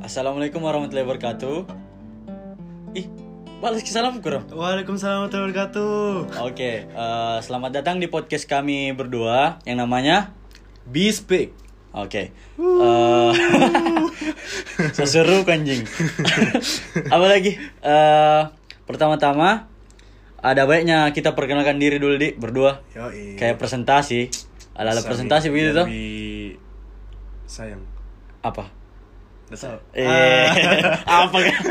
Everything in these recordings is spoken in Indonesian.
Assalamualaikum warahmatullahi wabarakatuh. Ih, balas salam kurang. Waalaikumsalam warahmatullahi wabarakatuh. Oke, eh, selamat datang di podcast kami berdua yang namanya Be speak. Oke. Eh, seseru anjing. Apa lagi? Eh, pertama-tama ada baiknya kita perkenalkan diri dulu di berdua. Yo, Kayak presentasi. Ala-ala presentasi begitu tuh. Sayang. Apa? Eh, apa kan?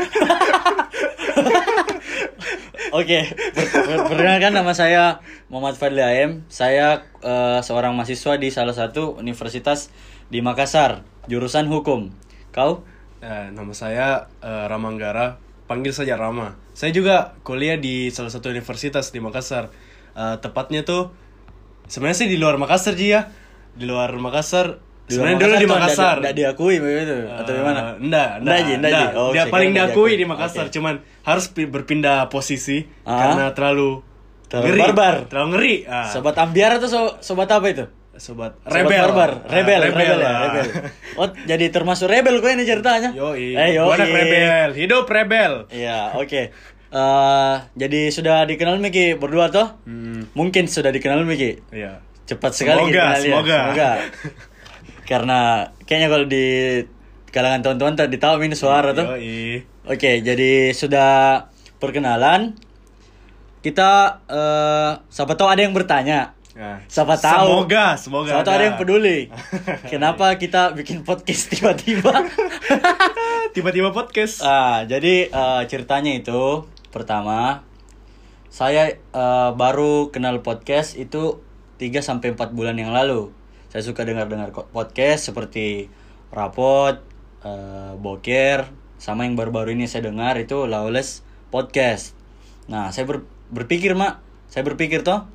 Oke, per- per- perkenalkan nama saya Muhammad Fadli AM. Saya eh, seorang mahasiswa di salah satu universitas di Makassar, jurusan hukum. Kau? Eh, nama saya eh, Ramanggara, panggil saja Rama. Saya juga kuliah di salah satu universitas di Makassar. Eh, tepatnya tuh sebenarnya sih di luar Makassar Ji ya. Di luar Makassar. Sebenarnya dulu di Makassar. Tidak diakui begitu atau Eh, gimana? Enggak, Enggak, enggak, enggak. Oh, Dia paling diakui di Makassar, Oke. cuman harus pi- berpindah posisi Ah. karena terlalu Terlalu ngeri. barbar. Terlalu ngeri. Ah. Sobat ambiar atau so- sobat apa itu? Sobat Sobat rebel. barbar, Ah, rebel, rebel, ya, rebel. Oh, jadi termasuk rebel kau ini ceritanya? Yoi. Eh, yoi. anak rebel. Hidup rebel. Iya, oke. Eh, jadi sudah dikenal Miki berdua toh? Hmm, Mungkin sudah dikenal Miki. iya. Cepat sekali Semoga, dikenal ya. semoga. Karena kayaknya kalau di kalangan teman-teman tadi tahu ini suara tuh. Oke, jadi sudah perkenalan. Kita eh siapa tahu ada yang bertanya. Nah, Siapa tahu. Semoga, semoga. Siapa tahu ada yang peduli. Kenapa kita bikin podcast tiba-tiba? Tiba-tiba podcast. Ah, jadi eh, ceritanya itu pertama saya eh, baru kenal podcast itu 3 sampai 4 bulan yang lalu. Saya suka dengar-dengar podcast seperti Rapot, eh, Boker, sama yang baru-baru ini saya dengar itu Lawless Podcast. Nah, saya ber- berpikir, Mak. Saya berpikir toh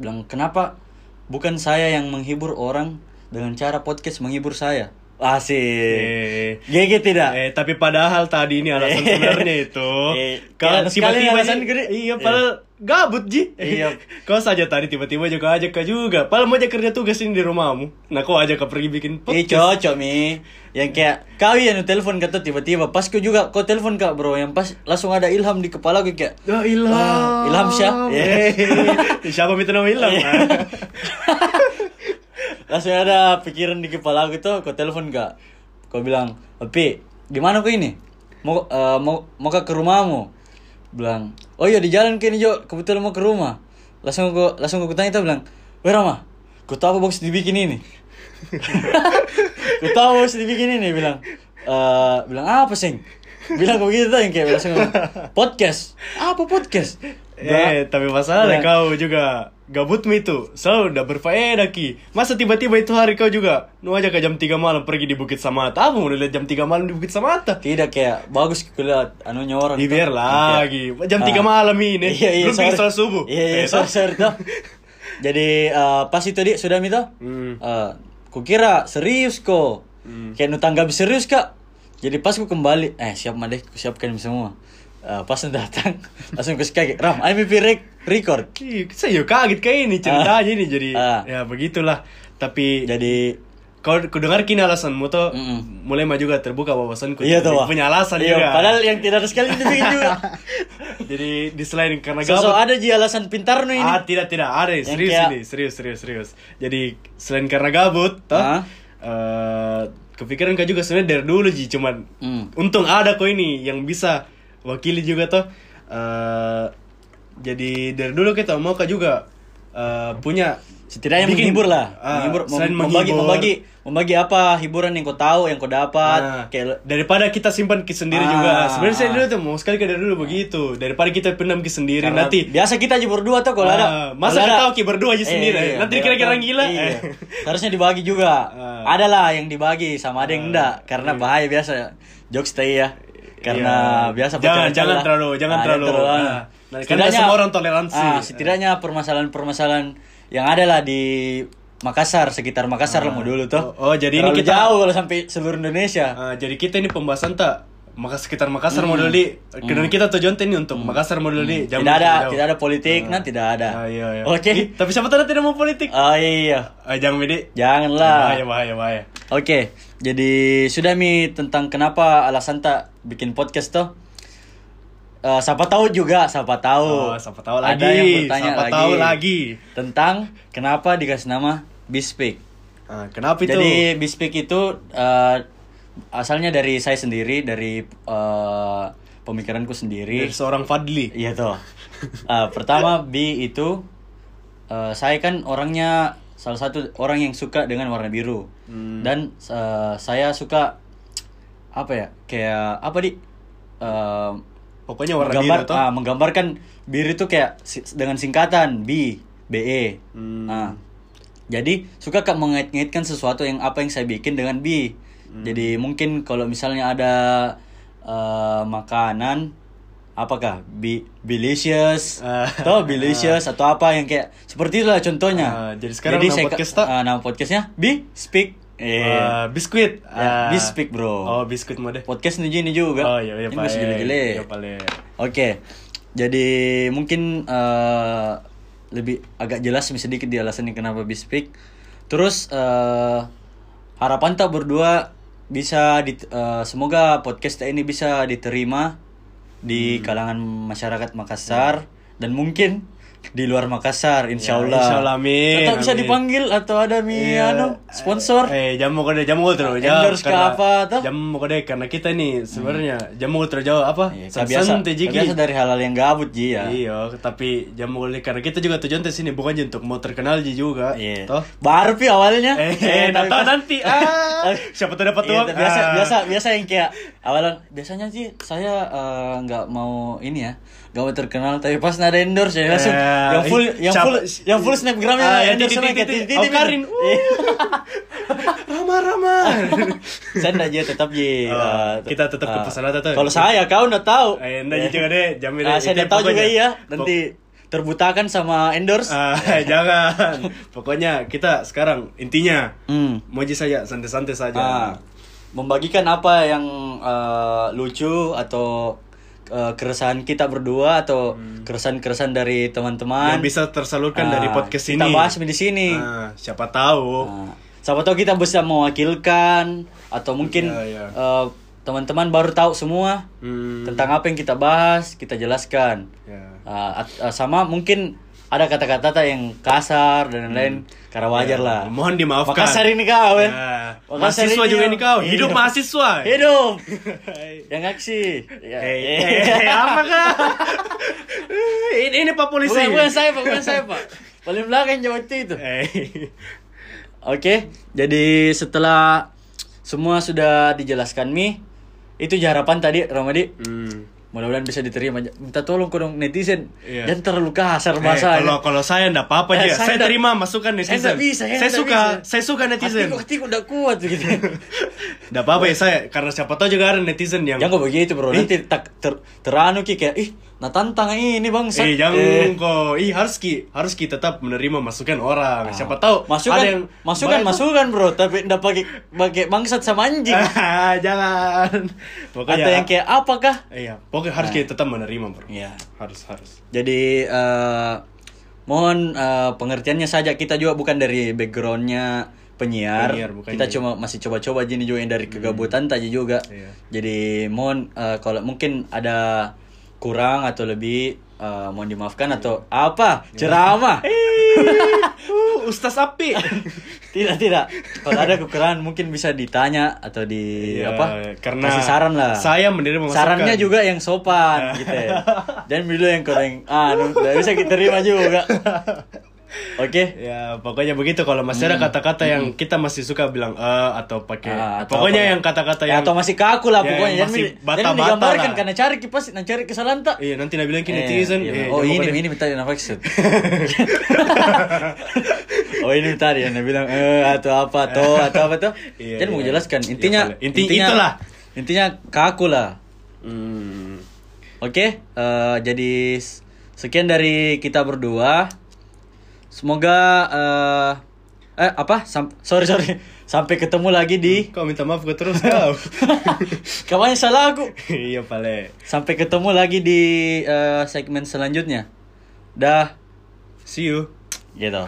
bilang kenapa bukan saya yang menghibur orang dengan cara podcast menghibur saya. Asik. Eh, GG tidak? eh, tapi padahal tadi ini alasan sebenarnya itu. Eh, Kalau tiba-tiba alasan gede. Iya, padahal gabut Ji. Iya. kau saja tadi tiba-tiba juga ajak kau juga. Padahal mau aja kerja tugas ini di rumahmu. Nah, kau ajak kau pergi bikin podcast. cocok mi Yang kayak Kau yang telepon kata tiba-tiba Pas kau juga Kau telepon kak bro Yang pas langsung ada ilham di kepala gue kayak Ya Ilham. Wah, Ilham Syah. Eh, Siapa minta nama Ilham? Iya. Langsung ada pikiran di kepala gue tuh Kau telepon kak Kau bilang Tapi Gimana kau ini Mau eh, mau mau ke rumahmu Bilang Oh iya di jalan ke ini Jo. Kebetulan mau ke rumah. Langsung gue Langsung gue tanya tuh bilang Weh Rama Kau tahu apa box dibikin ini? Kau tahu box dibikin ini Bilang. Eh Bilang apa sing Bilang kau gitu yang kayak langsung. Podcast? Apa podcast? Eh, tapi Bilang- kau juga gabut mi itu selalu udah berfaedah ki masa tiba-tiba itu hari kau juga nu aja ke jam 3 malam pergi di Bukit Samata apa mau lihat jam 3 malam di Bukit Samata Tidak kayak bagus kulihat anunya orang. Di biar lagi jam 3 Ah. malam ini Iya iya. belum pergi sholat subuh Iya iya. Sorry sorry. Jadi eh, pas itu dia sudah mito. Hmm. Eh, kukira serius kok. Hmm. Kayak nu tanggapi serius kak. Jadi pas ku kembali, eh siap mah deh, ku siapkan semua. Eh, pas datang, langsung ku kaget. Ram, I'm rek record. Ih, saya juga kaget kayak ini ceritanya ini jadi Ah. ya begitulah tapi Jadi kau ku dengar kini alasanmu tuh Mm-mm. mulai mah juga terbuka wawasanku iya tuh. Punya alasan iya, juga Padahal yang tidak ada sekali dibikin juga. jadi di selain karena gabut ada ji alasan pintar nu ini. Ah tidak tidak ada serius kayak- ini serius serius serius. Jadi selain karena gabut, toh, Ah. eh, kepikiran kau juga sebenarnya dari dulu ji cuman Hmm. untung ada kau ini yang bisa wakili juga toh. eh, jadi dari dulu kita mau kau juga eh, punya. Setidaknya bikin- menghibur lah. Ah, menghibur mem- selain membagi menghibur, membagi membagi apa hiburan yang kau tahu yang kau dapat. Ah, kayak daripada kita simpan ki sendiri Ah, juga sebenarnya saya ah. dulu tuh mau sekali ke dari dulu begitu. Daripada kita pendam ki sendiri karena nanti biasa kita aja berdua tuh kalau ada Ah, masa kita ada- tahu ki berdua aja sendiri? iya, nanti iya, dikira-kira kan? gila. Iya. Eh. harusnya dibagi juga. Ah. ada lah yang dibagi sama ada yang enggak. Karena bahaya biasa. Jokes stay ya karena Iya. biasa jangan jangan lah. terlalu jangan Ah, terlalu anu. ah. nah, karena semua orang toleransi ah, setidaknya permasalahan-permasalahan yang ada lah di Makassar sekitar Makassar lah mau dulu tuh Oh, oh, jadi ini Terlalu kita- jauh kalau sampai seluruh Indonesia Ah, jadi kita ini pembahasan tak Makas sekitar Makassar model di karena kita tujuan ini untuk Makassar model di jam tidak ada jauh. tidak ada politik nah tidak ada. Ah, iya, iya. oke. Ih, tapi siapa tahu tidak mau politik? Oh iya. Ah, jangan bedi janganlah. Bahaya bahaya bahaya. Oke, jadi sudah mi tentang kenapa alasan tak bikin podcast tuh. Eh, siapa tahu juga, siapa tahu. oh siapa tahu Ada lagi yang bertanya siapa lagi, tahu lagi tentang kenapa dikasih nama Bispik. Ah, kenapa itu? Jadi Bispik itu eh, asalnya dari saya sendiri, dari eh, pemikiranku sendiri. dari seorang Fadli Iya toh. Eh, pertama B itu eh, saya kan orangnya salah satu orang yang suka dengan warna biru Hmm. dan eh, saya suka apa ya kayak apa di Eh, pokoknya warna menggambar biru toh ah, menggambarkan biru itu kayak si- dengan singkatan B BE. Hmm. Nah, jadi suka kak mengait-ngaitkan sesuatu yang apa yang saya bikin dengan B. Hmm. Jadi mungkin kalau misalnya ada eh, makanan apakah bi delicious atau delicious atau apa yang kayak seperti itulah contohnya. Ah, jadi sekarang nama saya- podcast tak? ah, nama podcastnya B Speak. Eh, Ah, biskuit Ya, Ah. biskuit, bro. oh biskuit mode podcast ini ini juga. oh iya iya Ini Pak. masih gile-gile. Iya. Oke, jadi mungkin eh, lebih agak jelas sedikit di alasannya kenapa Bispik. Terus eh, harapan tak berdua bisa di, eh, semoga podcast ini bisa diterima di kalangan masyarakat Makassar dan mungkin di luar Makassar, insya Ya, Allah. insya Allah, amin, bisa amin. dipanggil atau ada mi Iya. anu sponsor. Eh, jamu kode jamu ultra jauh. Endorse ke apa, toh? Jamu kode karena kita nih sebenarnya jamu ultra jauh apa? Iya, biasa, biasa dari hal-hal yang gabut ji ya. Iya, tapi jamu kode karena kita juga tujuan di sini bukan untuk mau terkenal Ji juga. Iya. Toh? Baru pi awalnya. Eh, eh, tapi tahu pas- nanti. Ah, siapa tahu dapat Iya, uang. biasa Ah. biasa biasa yang kayak awalan biasanya sih saya eh, nggak mau ini ya nggak mau terkenal tapi pas ada endorse ya langsung Eh, yang full yang full yang full snapgramnya Ah, ya, endorse titik, kayak titik, titik, titik, Karin. Iya. Rama Rama. saya aja tetap ji Oh, eh, kita tetap ke eh, pesan tuh. kalau saya kau enggak tahu Eh, enggak juga deh, jamin Ah, deh. saya enggak tahu juga iya nanti terbutakan sama endorse Ah, jangan. Pokoknya kita sekarang intinya mau aja saja santai-santai saja. Ah, membagikan apa yang lucu atau eh, keresahan kita berdua atau keresahan-keresahan dari teman-teman yang bisa tersalurkan Ah, dari podcast kita ini. bahas di sini. Ah, siapa tahu. Nah, siapa tahu kita bisa mewakilkan atau mungkin Iya, iya. eh, teman-teman baru tahu semua Hmm, tentang apa yang kita bahas, kita jelaskan. ya. Ah, at- ah, sama mungkin ada kata-kata yang kasar dan lain-lain karena wajar Ya, lah. Mohon dimaafkan. Makassar ini kau kan? Ya, Makassar mahasiswa juga ini kau. Hidup Hidup. mahasiswa. Hidup. yang aksi. Ya. Eh, eh, apa kah? ini ini Pak Polisi. Bukan, bukan saya pak, bukan saya pak. Paling belakang jauh itu. Eh. Oke, jadi setelah semua sudah dijelaskan Mi, itu harapan tadi Ramadi. Hmm. Mudah-mudahan bisa diterima. Minta tolong ke netizen. Iya. Jangan terlalu kasar Eh, bahasa. kalau kalau saya enggak apa-apa Eh, aja. saya Saya, terima masukan netizen. bisa, saya saya nggak suka, bisa. saya suka netizen. Hatiku, hatiku udah kuat gitu. Enggak apa-apa ya saya karena siapa tahu juga ada netizen yang Jangan begitu bro. Nanti tak ter, teranu ki kayak ih, nah tantang ini bang. Eh jangan kok. Ih harus ki harus ki tetap menerima masukan orang. Siapa tahu masukan, ada yang masukan, masukan bro. Tapi ndak pakai pakai bangsat sama anjing. Ah, jangan. Pokoknya Atau yang kayak apakah? Iya, pokoknya harus kita tetap menerima, Bro. Iya. Harus harus. Jadi eh, mohon eh, pengertiannya saja kita juga bukan dari backgroundnya penyiar. Penyiar, bukan kita jadi. cuma masih coba-coba gini juga yang dari kegabutan tadi juga. Iya. Jadi mohon eh, kalau mungkin ada kurang atau lebih eh, mohon dimaafkan atau apa ceramah. uh, Ustaz Api. tidak tidak. Kalau ada kekurangan mungkin bisa ditanya atau di Iya, apa? karena kasih saran lah. saya menerima masukan. Sarannya juga yang sopan gitu ya. Dan dulu yang kurang ah, nggak bisa kita terima juga. Oke. Ya, pokoknya begitu kalau masih ada kata-kata yang kita masih suka bilang eh atau pakai Hmm. Ah, atau pokoknya apa- yang kata-kata Ya, yang atau masih kaku lah Ya, pokoknya. yang masih bata-bata digambarkan lah. karena cari pasti nah cari kesalahan tak. Iya, nanti Nabila bilang Eh, netizen. iya, eh, oh ini ini minta yang maksud. oh ini tadi yang bilang eh atau apa atau atau apa tuh. Iya, mau iya. jelaskan. Iya, Intinya boleh. Inti- intinya itulah. Intinya kaku lah. Hmm. Oke, eh, jadi sekian dari kita berdua. Semoga eh, Eh apa? Sam- sorry sorry. Sampai ketemu lagi di. Kau minta maaf gue terus kau. Kawannya salah aku. iya pale. Sampai ketemu lagi di eh, segmen selanjutnya. Dah. See you. Gitu.